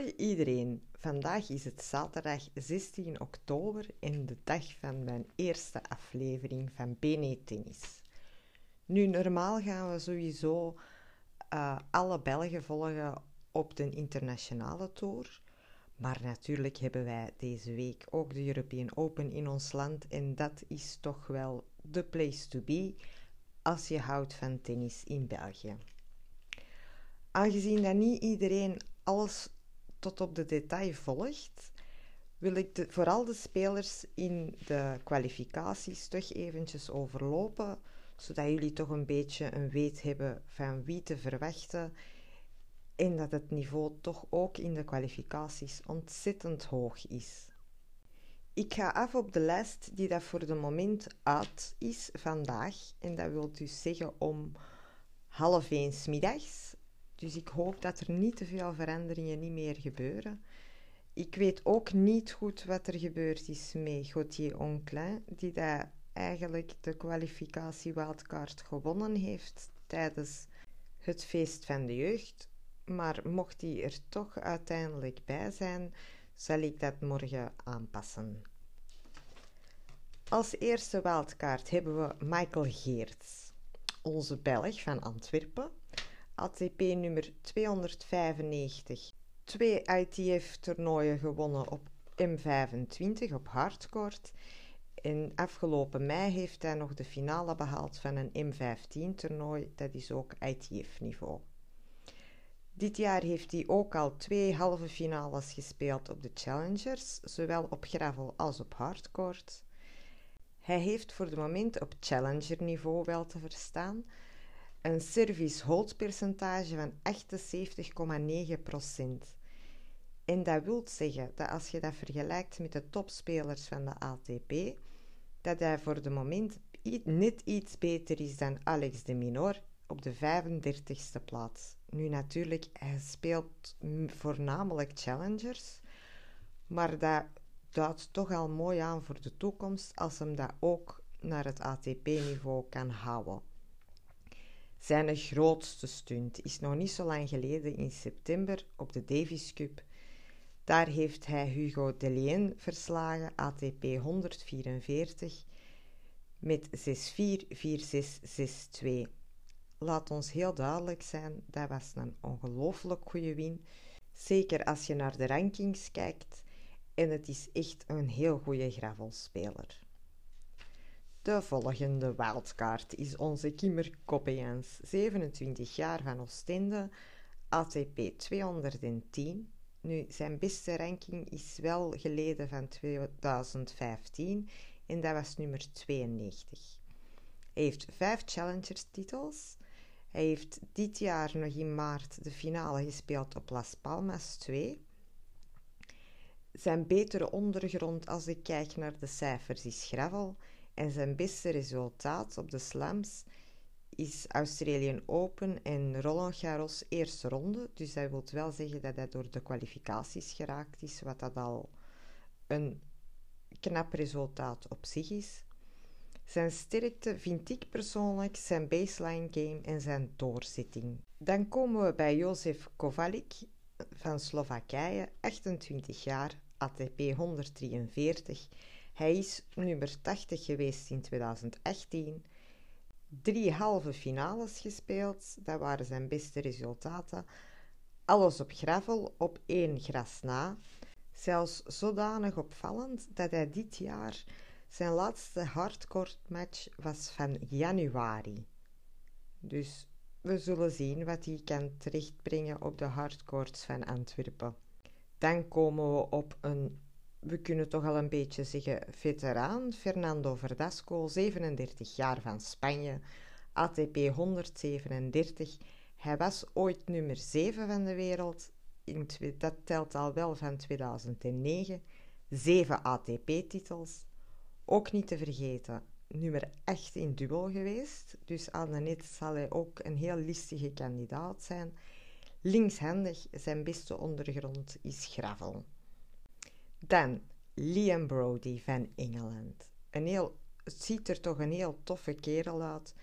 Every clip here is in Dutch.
Hoi iedereen, vandaag is het zaterdag 16 oktober en de dag van mijn eerste aflevering van BNE Tennis. Nu, normaal gaan we sowieso uh, alle Belgen volgen op de internationale tour. Maar natuurlijk hebben wij deze week ook de European Open in ons land en dat is toch wel de place to be als je houdt van tennis in België. Aangezien dat niet iedereen alles tot op de detail volgt, wil ik vooral de spelers in de kwalificaties toch eventjes overlopen, zodat jullie toch een beetje een weet hebben van wie te verwachten en dat het niveau toch ook in de kwalificaties ontzettend hoog is. Ik ga af op de lijst die dat voor de moment uit is vandaag. En dat wil dus zeggen om half één middags. Dus ik hoop dat er niet te veel veranderingen niet meer gebeuren. Ik weet ook niet goed wat er gebeurd is met Gauthier Onclin, die daar eigenlijk de kwalificatie wildcard gewonnen heeft tijdens het feest van de jeugd. Maar mocht hij er toch uiteindelijk bij zijn, zal ik dat morgen aanpassen. Als eerste wildkaart hebben we Michael Geerts, onze Belg van Antwerpen. ATP nummer 295. Twee ITF-toernooien gewonnen op M25 op hardcourt. En afgelopen mei heeft hij nog de finale behaald van een M15-toernooi, dat is ook ITF-niveau. Dit jaar heeft hij ook al twee halve finales gespeeld op de Challengers, zowel op gravel als op hardcourt. Hij heeft voor het moment op challenger niveau wel te verstaan een service hold percentage van 78,9%. En dat wil zeggen dat als je dat vergelijkt met de topspelers van de ATP, dat hij voor het moment net iets beter is dan Alex de Minor op de 35ste plaats. Nu natuurlijk, hij speelt voornamelijk challengers, maar dat duidt toch al mooi aan voor de toekomst als hem dat ook naar het ATP-niveau kan houden. Zijn grootste stunt is nog niet zo lang geleden in september op de Davis Cup. Daar heeft hij Hugo Delien verslagen, ATP 144, met 6-4, 4-6, 6-2. Laat ons heel duidelijk zijn, dat was een ongelooflijk goede win. Zeker als je naar de rankings kijkt. En het is echt een heel goede gravelspeler. De volgende wildcard is onze Kimmer Koppeens, 27 jaar van Oostende, ATP 210. Nu, zijn beste ranking is wel geleden van 2015 en dat was nummer 92. Hij heeft vijf Challengers-titels. Hij heeft dit jaar nog in maart de finale gespeeld op Las Palmas 2. Zijn betere ondergrond als ik kijk naar de cijfers is gravel en zijn beste resultaat op de slams is Australian Open en Roland Garros eerste ronde. Dus dat wil wel zeggen dat hij door de kwalificaties geraakt is, wat dat al een knap resultaat op zich is. Zijn sterkte vind ik persoonlijk zijn baseline game en zijn doorzitting. Dan komen we bij Jozef Kovalik van Slowakije, 28 jaar, ATP 143. Hij is nummer 80 geweest in 2018. Drie halve finales gespeeld, dat waren zijn beste resultaten. Alles op gravel, op één gras na. Zelfs zodanig opvallend dat hij dit jaar zijn laatste hardcourt match was van januari. Dus we zullen zien wat hij kan terechtbrengen op de hardcourts van Antwerpen. Dan komen we op een, we kunnen toch al een beetje zeggen, veteraan. Fernando Verdasco, 37 jaar van Spanje, ATP 137. Hij was ooit nummer 7 van de wereld. In, dat telt al wel van 2009. 7 ATP-titels. Ook niet te vergeten, nummer 8 in dubbel geweest. Dus aan de net zal hij ook een heel listige kandidaat zijn. Linkshandig, zijn beste ondergrond is gravel. Dan Liam Brody van Engeland. Een heel, het ziet er toch een heel toffe kerel uit,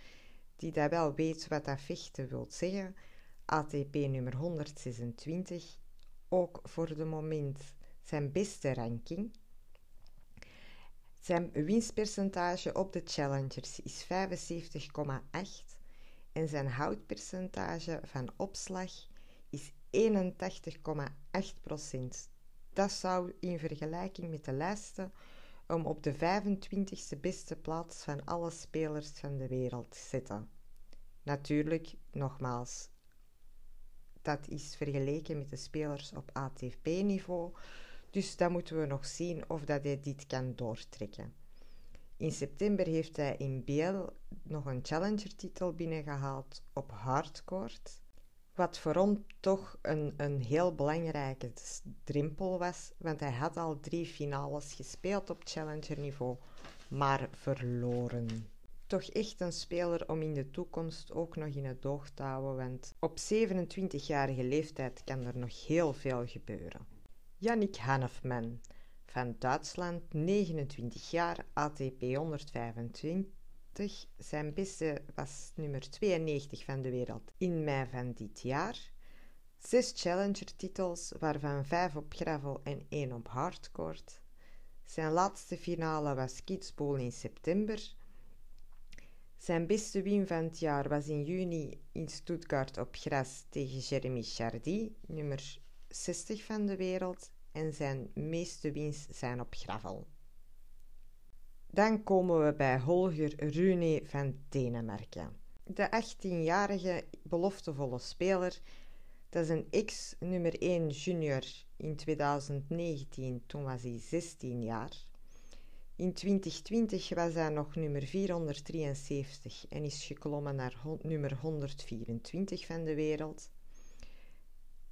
die dat wel weet wat dat vechten wil zeggen. ATP nummer 126, ook voor de moment zijn beste ranking. Zijn winstpercentage op de challengers is 75,8 en zijn houdpercentage van opslag is 81,8%. Dat zou in vergelijking met de lijsten om op de 25e beste plaats van alle spelers van de wereld zitten. Natuurlijk, nogmaals, dat is vergeleken met de spelers op ATP-niveau, dus dan moeten we nog zien of dat hij dit kan doortrekken. In september heeft hij in BL nog een challenger-titel binnengehaald op hardcourt. Wat voor hem toch een, een heel belangrijke drempel was, want hij had al drie finales gespeeld op challenger-niveau, maar verloren. Toch echt een speler om in de toekomst ook nog in het oog te houden, want op 27-jarige leeftijd kan er nog heel veel gebeuren. Yannick Hanfman van Duitsland, 29 jaar, ATP 125 zijn beste was nummer 92 van de wereld in mei van dit jaar. Zes Challenger-titels, waarvan vijf op gravel en één op hardcourt. Zijn laatste finale was Kitzbühel in september. Zijn beste win van het jaar was in juni in Stuttgart op gras tegen Jeremy Chardy, nummer 60 van de wereld. En zijn meeste wins zijn op gravel. Dan komen we bij Holger Rune van Denemarken. De 18-jarige beloftevolle speler, dat is een ex-nummer 1 junior in 2019, toen was hij 16 jaar. In 2020 was hij nog nummer 473 en is geklommen naar nummer 124 van de wereld.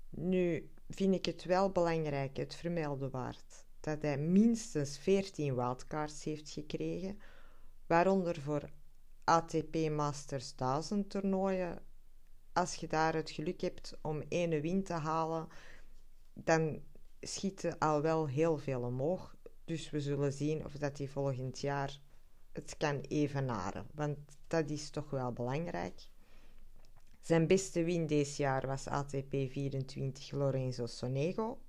Nu vind ik het wel belangrijk, het vermelden waard, dat hij minstens 14 wildcards heeft gekregen, waaronder voor ATP Masters 1000 toernooien. Als je daar het geluk hebt om ene win te halen, dan schieten al wel heel veel omhoog. Dus we zullen zien of dat hij volgend jaar het kan evenaren, want dat is toch wel belangrijk. Zijn beste win deze jaar was ATP 24 Lorenzo Sonego.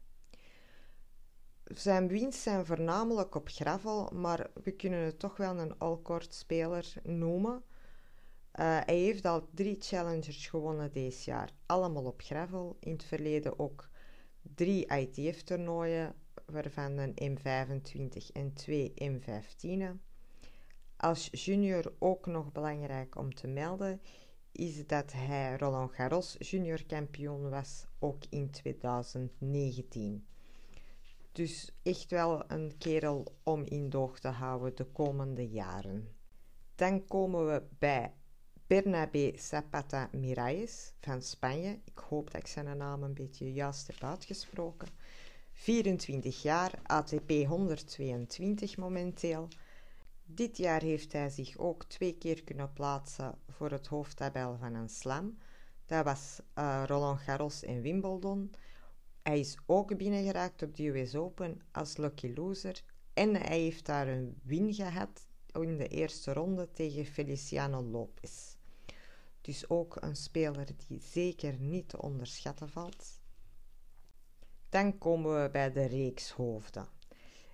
Zijn winst zijn voornamelijk op gravel, maar we kunnen het toch wel een all-court speler noemen. Uh, hij heeft al drie challengers gewonnen deze jaar, allemaal op gravel. In het verleden ook drie ITF-toernooien, waarvan een M25 en twee M15. Als junior ook nog belangrijk om te melden, is dat hij Roland Garros junior kampioen was, ook in 2019. Dus echt wel een kerel om in doog te houden de komende jaren. Dan komen we bij Bernabé Zapata Miralles van Spanje. Ik hoop dat ik zijn naam een beetje juist heb uitgesproken. 24 jaar, ATP 122 momenteel. Dit jaar heeft hij zich ook twee keer kunnen plaatsen voor het hoofdtabel van een slam. Dat was uh, Roland Garros en Wimbledon. Hij is ook binnengeraakt op de US Open als lucky loser en hij heeft daar een win gehad in de eerste ronde tegen Feliciano Lopez. Dus ook een speler die zeker niet te onderschatten valt. Dan komen we bij de reekshoofden.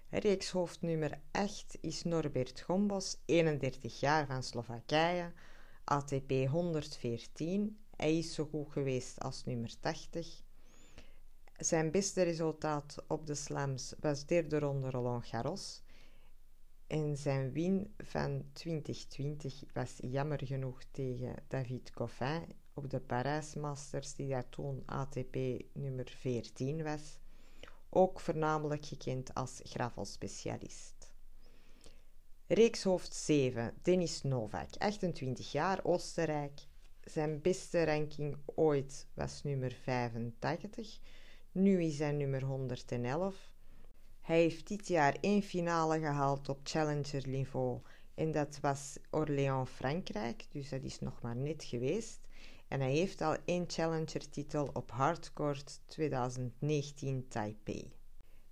Reekshoofd nummer 8 is Norbert Gombos, 31 jaar van Slowakije, ATP 114. Hij is zo goed geweest als nummer 80. Zijn beste resultaat op de slams was derde ronde Roland Garros. En zijn win van 2020 was jammer genoeg tegen David Coffin op de Parijs Masters, die daar toen ATP nummer 14 was. Ook voornamelijk gekend als gravelspecialist. Reekshoofd 7, Denis Novak, 28 jaar, Oostenrijk. Zijn beste ranking ooit was nummer 85 nu is hij nummer 111. Hij heeft dit jaar één finale gehaald op challenger niveau en dat was Orléans Frankrijk, dus dat is nog maar net geweest. En hij heeft al één challenger titel op hardcourt 2019 Taipei.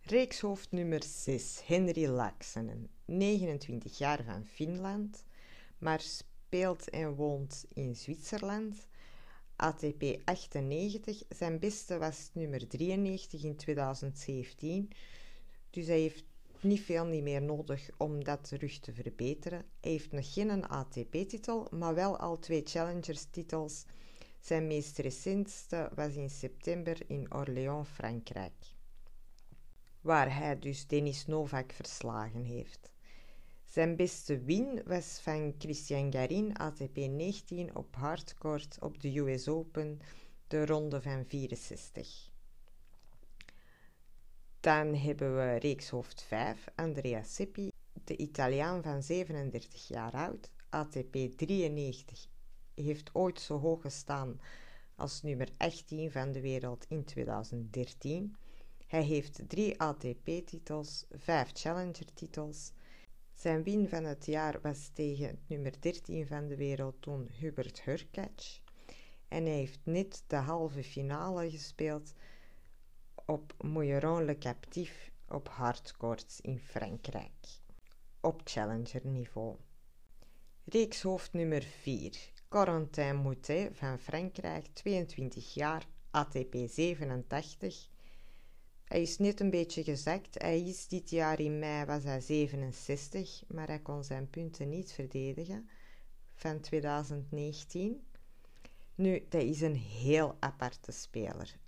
Reekshoofd nummer 6, Henry Laaksonen, 29 jaar van Finland, maar speelt en woont in Zwitserland. ATP 98. Zijn beste was nummer 93 in 2017. Dus hij heeft niet veel niet meer nodig om dat terug te verbeteren. Hij heeft nog geen ATP-titel, maar wel al twee Challengers-titels. Zijn meest recentste was in september in Orléans, Frankrijk, waar hij dus Denis Novak verslagen heeft. Zijn beste win was van Christian Garin, ATP 19 op hardcourt op de US Open, de ronde van 64. Dan hebben we reekshoofd 5, Andrea Seppi, de Italiaan van 37 jaar oud, ATP 93, heeft ooit zo hoog gestaan als nummer 18 van de wereld in 2013. Hij heeft drie ATP-titels, vijf Challenger-titels. Zijn win van het jaar was tegen nummer 13 van de wereld toen Hubert Hurkacz. En hij heeft net de halve finale gespeeld op Mouilleron Le Captif op hardcourts in Frankrijk. Op challenger niveau. Reekshoofd nummer 4. Corentin Moutet van Frankrijk, 22 jaar, ATP 87. Hij is net een beetje gezakt. Hij is dit jaar in mei was hij 67, maar hij kon zijn punten niet verdedigen van 2019. Nu, dat is een heel aparte speler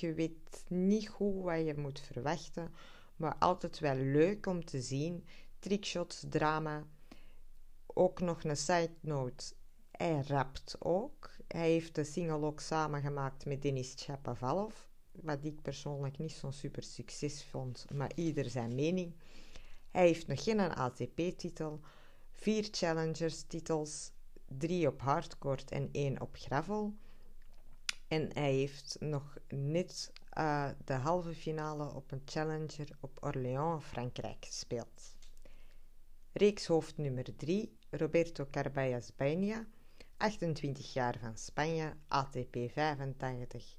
je weet niet goed wat je moet verwachten, maar altijd wel leuk om te zien. Trickshots, drama. Ook nog een side note. Hij rapt ook. Hij heeft de single ook samengemaakt met Denis Chapavalov. Wat ik persoonlijk niet zo'n super succes vond, maar ieder zijn mening. Hij heeft nog geen ATP-titel, vier Challengers-titels, drie op hardcourt en één op gravel. En hij heeft nog net uh, de halve finale op een challenger op Orléans, Frankrijk gespeeld. Reekshoofd nummer 3, Roberto Carballas Baena, 28 jaar van Spanje, ATP 85.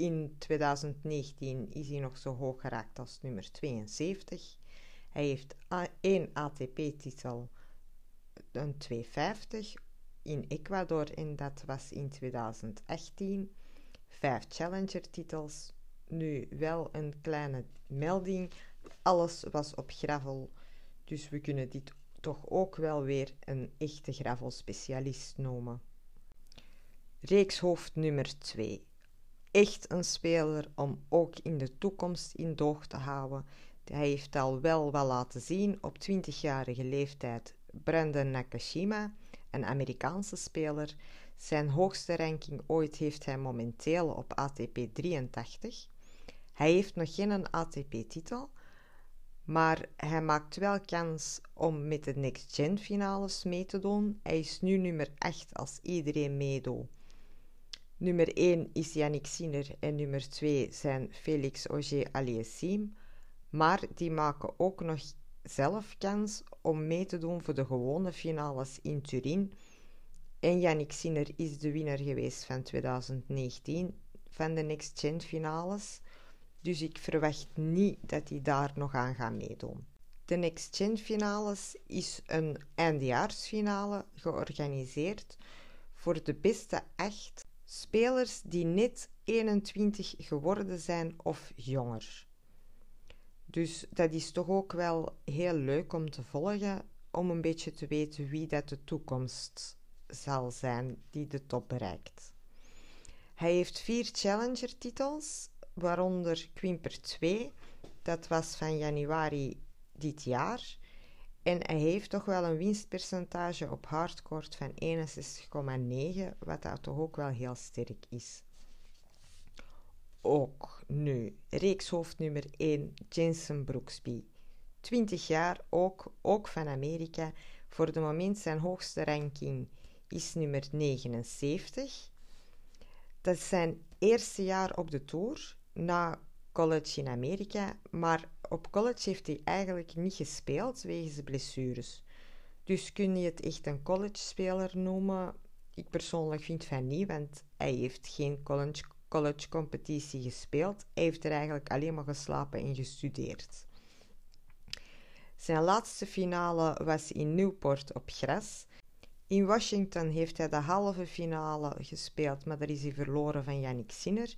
In 2019 is hij nog zo hoog geraakt als nummer 72. Hij heeft één ATP-titel, een 250 in Ecuador en dat was in 2018. Vijf Challenger-titels. Nu wel een kleine melding. Alles was op gravel, dus we kunnen dit toch ook wel weer een echte gravelspecialist noemen. Reekshoofd nummer 2. Echt een speler om ook in de toekomst in doog te houden. Hij heeft al wel wat laten zien op 20-jarige leeftijd. Brandon Nakashima een Amerikaanse speler. Zijn hoogste ranking ooit heeft hij momenteel op ATP 83. Hij heeft nog geen ATP-titel, maar hij maakt wel kans om met de Next Gen finales mee te doen. Hij is nu nummer 8 als iedereen meedoet. Nummer 1 is Yannick Sinner en nummer 2 zijn Felix Auger-Aliassime, maar die maken ook nog zelf kans om mee te doen voor de gewone finales in Turin. En Yannick Sinner is de winnaar geweest van 2019 van de Next Gen finales. Dus ik verwacht niet dat hij daar nog aan gaat meedoen. De Next Gen finales is een eindejaarsfinale georganiseerd voor de beste acht spelers die net 21 geworden zijn of jonger. Dus dat is toch ook wel heel leuk om te volgen, om een beetje te weten wie dat de toekomst zal zijn die de top bereikt. Hij heeft vier Challenger-titels, waaronder Quimper 2, dat was van januari dit jaar. En hij heeft toch wel een winstpercentage op hardcourt van 61,9, wat dat toch ook wel heel sterk is ook nu. Reekshoofd nummer 1, Jensen Brooksby. 20 jaar, ook, ook van Amerika. Voor de moment zijn hoogste ranking is nummer 79. Dat is zijn eerste jaar op de Tour, na college in Amerika. Maar op college heeft hij eigenlijk niet gespeeld wegens blessures. Dus kun je het echt een college-speler noemen? Ik persoonlijk vind van niet, want hij heeft geen college college competitie gespeeld. Hij heeft er eigenlijk alleen maar geslapen en gestudeerd. Zijn laatste finale was in Newport op gras. In Washington heeft hij de halve finale gespeeld, maar daar is hij verloren van Yannick Sinner.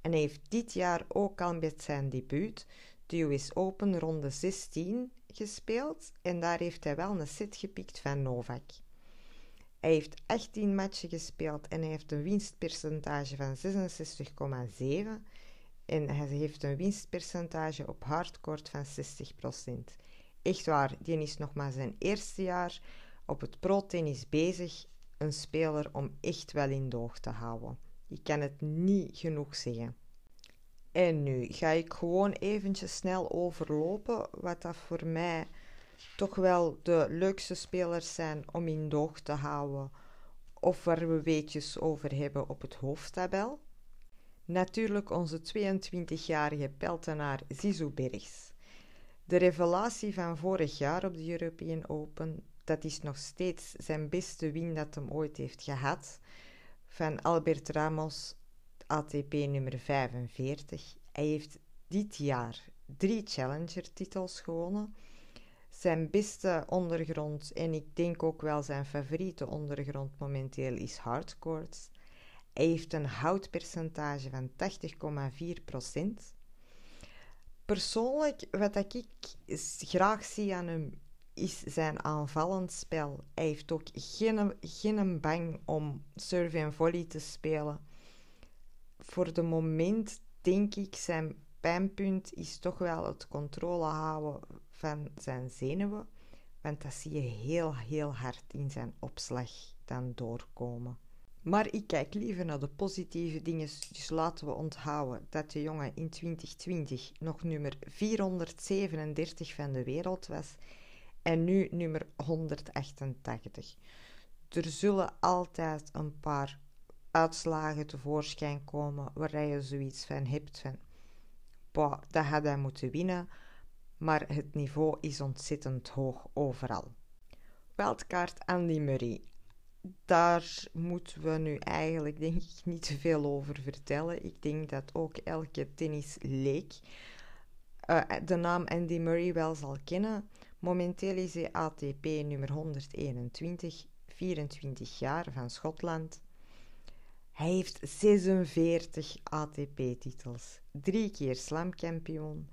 En hij heeft dit jaar ook al met zijn debuut de US Open ronde 16 gespeeld. En daar heeft hij wel een set gepikt van Novak. Hij heeft 18 matchen gespeeld en hij heeft een winstpercentage van 66,7. En hij heeft een winstpercentage op hardcourt van 60%. Echt waar, die is nog maar zijn eerste jaar op het pro-tennis bezig. Een speler om echt wel in doog te houden. Ik kan het niet genoeg zeggen. En nu ga ik gewoon eventjes snel overlopen wat dat voor mij toch wel de leukste spelers zijn om in doog te houden of waar we weetjes over hebben op het hoofdtabel. Natuurlijk onze 22-jarige peltenaar Zizou Bergs. De revelatie van vorig jaar op de European Open, dat is nog steeds zijn beste win dat hem ooit heeft gehad. Van Albert Ramos, ATP nummer 45. Hij heeft dit jaar drie Challenger-titels gewonnen. Zijn beste ondergrond, en ik denk ook wel zijn favoriete ondergrond momenteel, is hardcourts. Hij heeft een houtpercentage van 80,4%. Persoonlijk, wat ik graag zie aan hem, is zijn aanvallend spel. Hij heeft ook geen, geen bang om serve en volley te spelen. Voor de moment denk ik zijn pijnpunt is toch wel het controle houden van zijn zenuwen. Want dat zie je heel, heel hard in zijn opslag dan doorkomen. Maar ik kijk liever naar de positieve dingen, dus laten we onthouden dat de jongen in 2020 nog nummer 437 van de wereld was en nu nummer 188. Er zullen altijd een paar uitslagen tevoorschijn komen waar je zoiets van hebt van, boah, dat had hij moeten winnen, maar het niveau is ontzettend hoog overal. Wildkaart Andy Murray daar moeten we nu eigenlijk denk ik niet te veel over vertellen. Ik denk dat ook elke tennisleek uh, de naam Andy Murray wel zal kennen. Momenteel is hij ATP nummer 121, 24 jaar van Schotland. Hij heeft 46 ATP-titels, drie keer slamkampioen.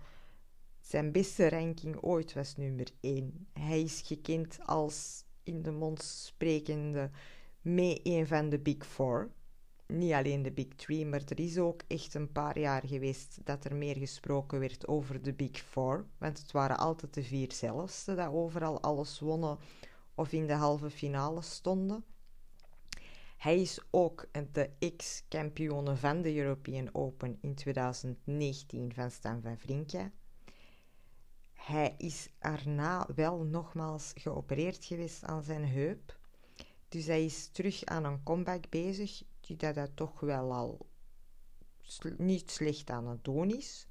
Zijn beste ranking ooit was nummer 1. Hij is gekend als in de mond sprekende mee een van de Big Four. Niet alleen de Big Three, maar er is ook echt een paar jaar geweest dat er meer gesproken werd over de Big Four. Want het waren altijd de vier zelfste dat overal alles wonnen of in de halve finale stonden. Hij is ook de ex-kampioene van de European Open in 2019 van Stan van Vrinka. Hij is erna wel nogmaals geopereerd geweest aan zijn heup. Dus hij is terug aan een comeback bezig, die dat hij toch wel al niet slecht aan het doen is.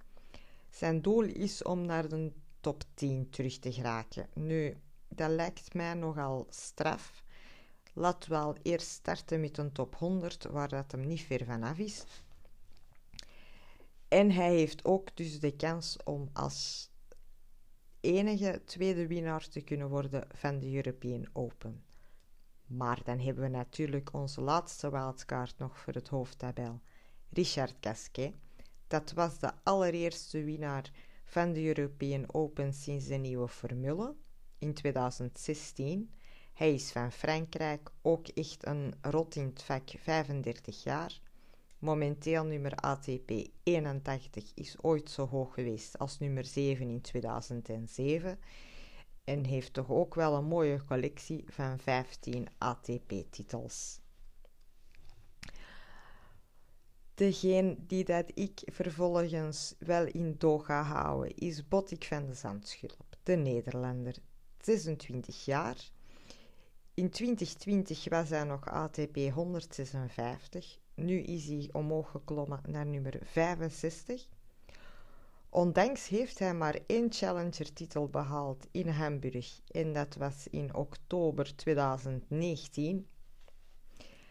Zijn doel is om naar de top 10 terug te geraken. Nu, dat lijkt mij nogal straf. Laat wel eerst starten met een top 100, waar dat hem niet ver vanaf is. En hij heeft ook dus de kans om als enige tweede winnaar te kunnen worden van de European Open. Maar dan hebben we natuurlijk onze laatste wildkaart nog voor het hoofdtabel, Richard Gasquet. Dat was de allereerste winnaar van de European Open sinds de nieuwe formule in 2016. Hij is van Frankrijk, ook echt een rot in het vak, 35 jaar. Momenteel nummer ATP 81 is ooit zo hoog geweest als nummer 7 in 2007 en heeft toch ook wel een mooie collectie van 15 ATP-titels. Degene die dat ik vervolgens wel in doog ga houden is Botik van de Zandschulp, de Nederlander, 26 jaar. In 2020 was hij nog ATP 156, nu is hij omhoog geklommen naar nummer 65. Ondanks heeft hij maar één Challenger-titel behaald in Hamburg en dat was in oktober 2019.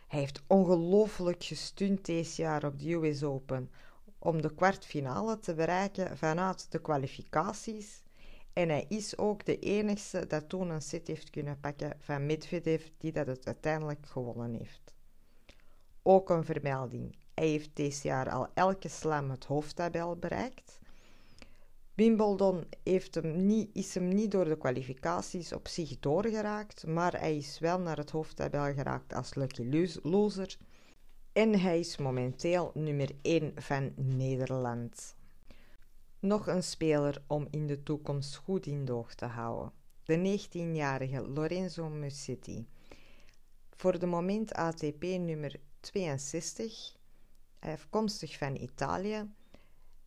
Hij heeft ongelooflijk gestund deze jaar op de US Open om de kwartfinale te bereiken vanuit de kwalificaties. En hij is ook de enige dat toen een set heeft kunnen pakken van Medvedev die dat het uiteindelijk gewonnen heeft. Ook een vermelding. Hij heeft deze jaar al elke slam het hoofdtabel bereikt. Wimbledon heeft hem niet, is hem niet door de kwalificaties op zich doorgeraakt, maar hij is wel naar het hoofdtabel geraakt als lucky loser. En hij is momenteel nummer 1 van Nederland. Nog een speler om in de toekomst goed in de oog te houden. De 19-jarige Lorenzo Musetti. Voor de moment ATP nummer 62, afkomstig van Italië.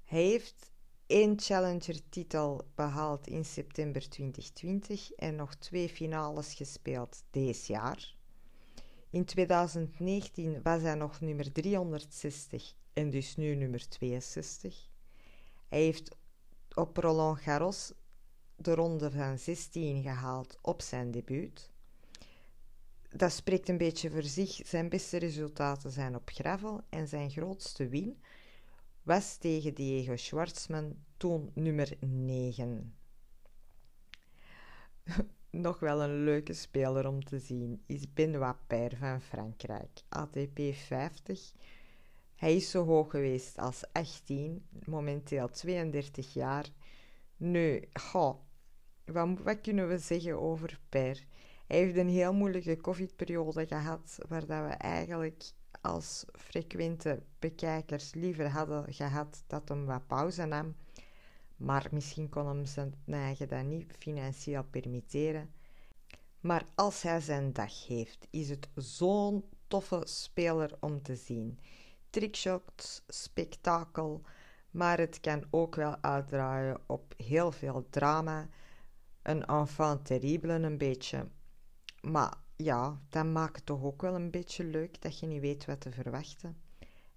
Hij heeft één Challenger-titel behaald in september 2020 en nog twee finales gespeeld deze jaar. In 2019 was hij nog nummer 360 en dus nu nummer 62. Hij heeft op Roland Garros de ronde van 16 gehaald op zijn debuut. Dat spreekt een beetje voor zich. Zijn beste resultaten zijn op gravel en zijn grootste win was tegen Diego Schwartzman, toen nummer 9. Nog wel een leuke speler om te zien is Benoit Paire van Frankrijk, ATP 50 hij is zo hoog geweest als 18, momenteel 32 jaar. Nu, wat, kunnen we zeggen over Per? Hij heeft een heel moeilijke COVID-periode gehad, waar dat we eigenlijk als frequente bekijkers liever hadden gehad dat hem wat pauze nam. Maar misschien kon hem zijn eigen dat niet financieel permitteren. Maar als hij zijn dag heeft, is het zo'n toffe speler om te zien trickshots, spektakel, maar het kan ook wel uitdraaien op heel veel drama. Een enfant terrible een beetje. Maar ja, dat maakt het toch ook wel een beetje leuk dat je niet weet wat te verwachten.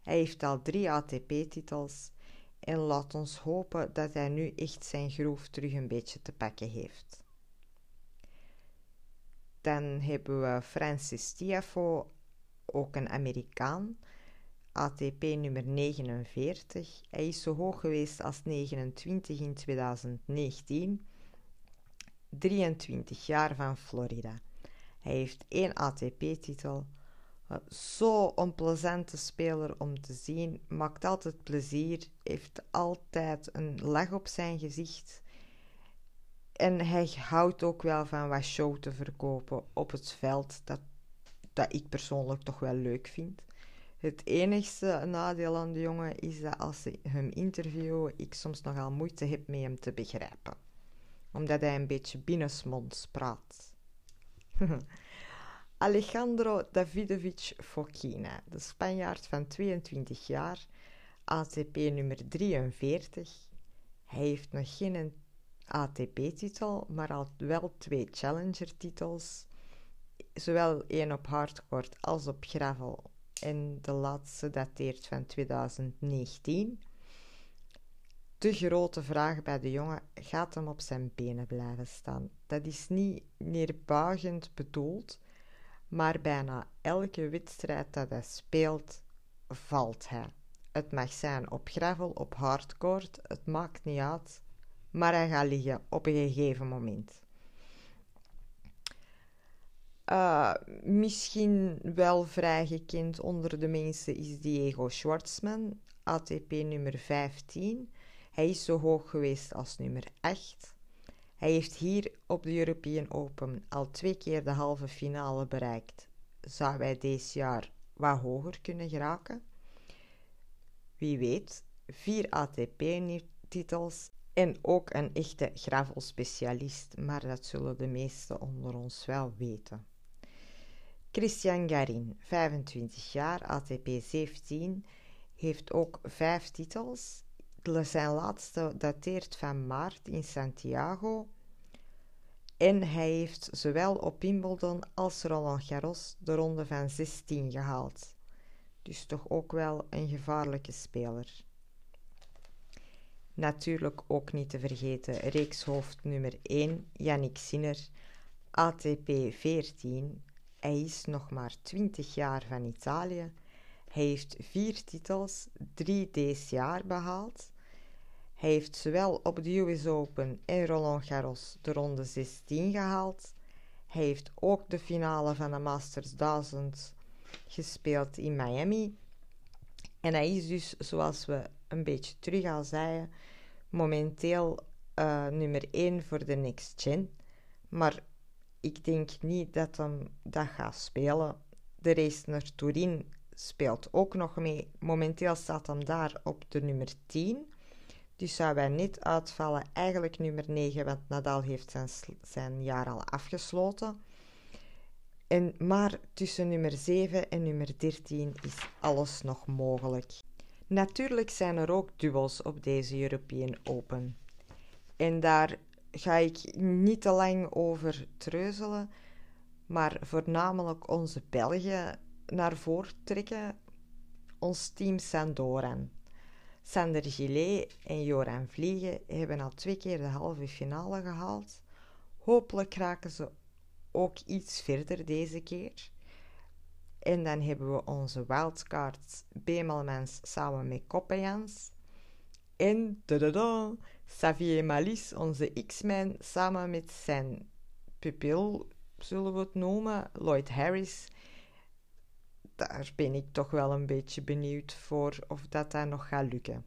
Hij heeft al drie ATP-titels en laat ons hopen dat hij nu echt zijn groef terug een beetje te pakken heeft. Dan hebben we Francis Tiafo, ook een Amerikaan. ATP nummer 49. Hij is zo hoog geweest als 29 in 2019. 23 jaar van Florida. Hij heeft één ATP-titel. Zo onplezante speler om te zien. Maakt altijd plezier. Heeft altijd een lach op zijn gezicht. En hij houdt ook wel van wat show te verkopen op het veld. Dat, dat ik persoonlijk toch wel leuk vind. Het enigste nadeel aan de jongen is dat als ik hem interview, ik soms nogal moeite heb met hem te begrijpen. Omdat hij een beetje binnensmonds praat. Alejandro Davidovic Fokina, de Spanjaard van 22 jaar, ATP nummer 43. Hij heeft nog geen ATP-titel, maar al wel twee Challenger-titels. Zowel één op hardcourt als op gravel en de laatste dateert van 2019. De grote vraag bij de jongen: gaat hem op zijn benen blijven staan? Dat is niet neerbuigend bedoeld, maar bijna elke wedstrijd dat hij speelt, valt hij. Het mag zijn op gravel, op hardcourt, het maakt niet uit, maar hij gaat liggen op een gegeven moment. Uh, misschien wel vrij gekend onder de mensen is Diego Schwartzman, ATP nummer 15. Hij is zo hoog geweest als nummer 8. Hij heeft hier op de European Open al twee keer de halve finale bereikt. Zou hij deze jaar wat hoger kunnen geraken? Wie weet, vier ATP-titels en ook een echte gravelspecialist, maar dat zullen de meesten onder ons wel weten. Christian Garin, 25 jaar, ATP 17, heeft ook vijf titels. Zijn laatste dateert van maart in Santiago. En hij heeft zowel op Wimbledon als Roland Garros de ronde van 16 gehaald. Dus toch ook wel een gevaarlijke speler. Natuurlijk ook niet te vergeten reekshoofd nummer 1, Yannick Sinner, ATP 14, hij is nog maar 20 jaar van Italië. Hij heeft vier titels, drie deze jaar behaald. Hij heeft zowel op de US Open en Roland Garros de ronde 16 gehaald. Hij heeft ook de finale van de Masters 1000 gespeeld in Miami. En hij is dus, zoals we een beetje terug al zeiden, momenteel uh, nummer 1 voor de Next Gen. Maar ik denk niet dat hem dat gaat spelen. De race naar Turin speelt ook nog mee. Momenteel staat hem daar op de nummer 10. Dus zou wij niet uitvallen. Eigenlijk nummer 9, want Nadal heeft zijn, zijn jaar al afgesloten. En, maar tussen nummer 7 en nummer 13 is alles nog mogelijk. Natuurlijk zijn er ook duels op deze European Open. En daar ga ik niet te lang over treuzelen, maar voornamelijk onze Belgen naar voren trekken. Ons team Sandoran. Sander Gillet en Joran Vliegen hebben al twee keer de halve finale gehaald. Hopelijk raken ze ook iets verder deze keer. En dan hebben we onze wildcards Bemelmans samen met Koppejans. En da Xavier Malis, onze X-Men, samen met zijn pupil, zullen we het noemen, Lloyd Harris. Daar ben ik toch wel een beetje benieuwd voor of dat, dat nog gaat lukken.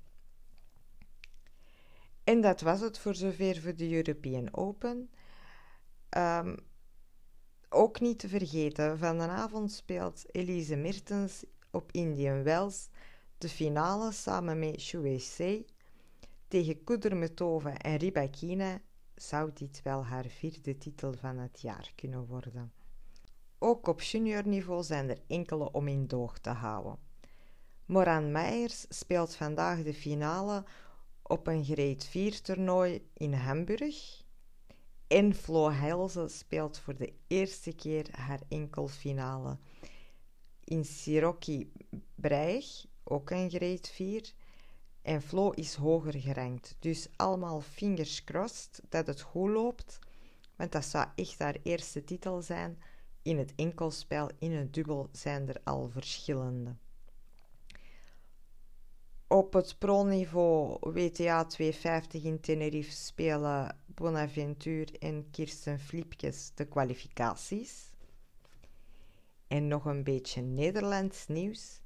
En dat was het voor zover voor de European Open. Um, ook niet te vergeten, vanavond speelt Elise Mertens op Indian Wells de finale samen met Shuei tegen Kudermetova en Rybakina zou dit wel haar vierde titel van het jaar kunnen worden. Ook op juniorniveau zijn er enkele om in doog te houden. Moran Meijers speelt vandaag de finale op een grade 4 toernooi in Hamburg. En Flo Heilze speelt voor de eerste keer haar enkelfinale in Siroki Breig, ook een grade 4. En Flo is hoger gerankt. Dus allemaal fingers crossed dat het goed loopt. Want dat zou echt haar eerste titel zijn. In het enkelspel, in het dubbel zijn er al verschillende. Op het pro-niveau WTA 250 in Tenerife spelen Bonaventure en Kirsten Flipkes de kwalificaties. En nog een beetje Nederlands nieuws.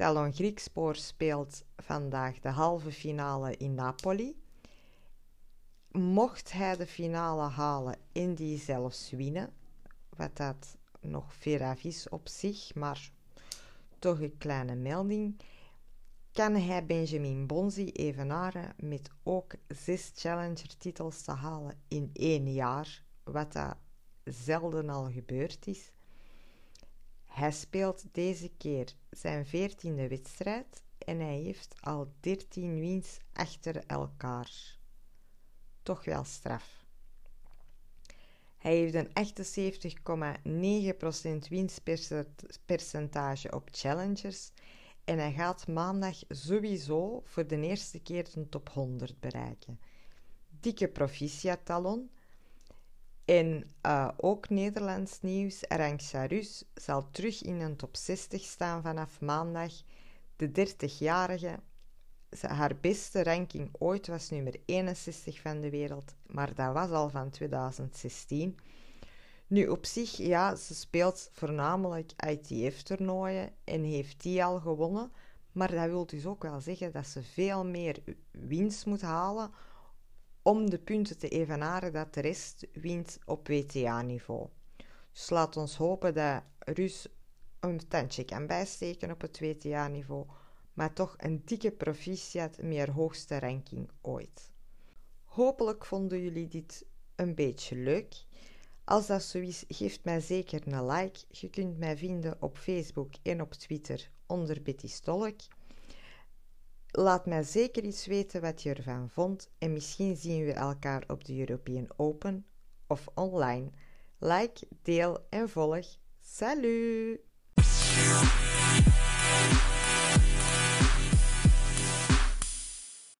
Talon Griekspoor speelt vandaag de halve finale in Napoli. Mocht hij de finale halen en die zelfs winnen, wat dat nog ver is op zich, maar toch een kleine melding, kan hij Benjamin Bonzi evenaren met ook zes Challenger-titels te halen in één jaar, wat dat zelden al gebeurd is. Hij speelt deze keer zijn veertiende wedstrijd en hij heeft al 13 wins achter elkaar. Toch wel straf. Hij heeft een 78,9% winstpercentage op challengers en hij gaat maandag sowieso voor de eerste keer de top 100 bereiken. Dikke proficiat talon. En uh, ook Nederlands nieuws, Arantxa Rus zal terug in een top 60 staan vanaf maandag. De 30-jarige, haar beste ranking ooit was nummer 61 van de wereld, maar dat was al van 2016. Nu op zich, ja, ze speelt voornamelijk ITF-toernooien en heeft die al gewonnen. Maar dat wil dus ook wel zeggen dat ze veel meer winst moet halen om de punten te evenaren dat de rest wint op WTA-niveau. Dus laat ons hopen dat Rus een tandje kan bijsteken op het WTA-niveau, maar toch een dikke proficiat haar hoogste ranking ooit. Hopelijk vonden jullie dit een beetje leuk. Als dat zo is, geef mij zeker een like. Je kunt mij vinden op Facebook en op Twitter onder Betty Stolk. Laat mij zeker iets weten wat je ervan vond en misschien zien we elkaar op de European Open of online. Like, deel en volg. Salut!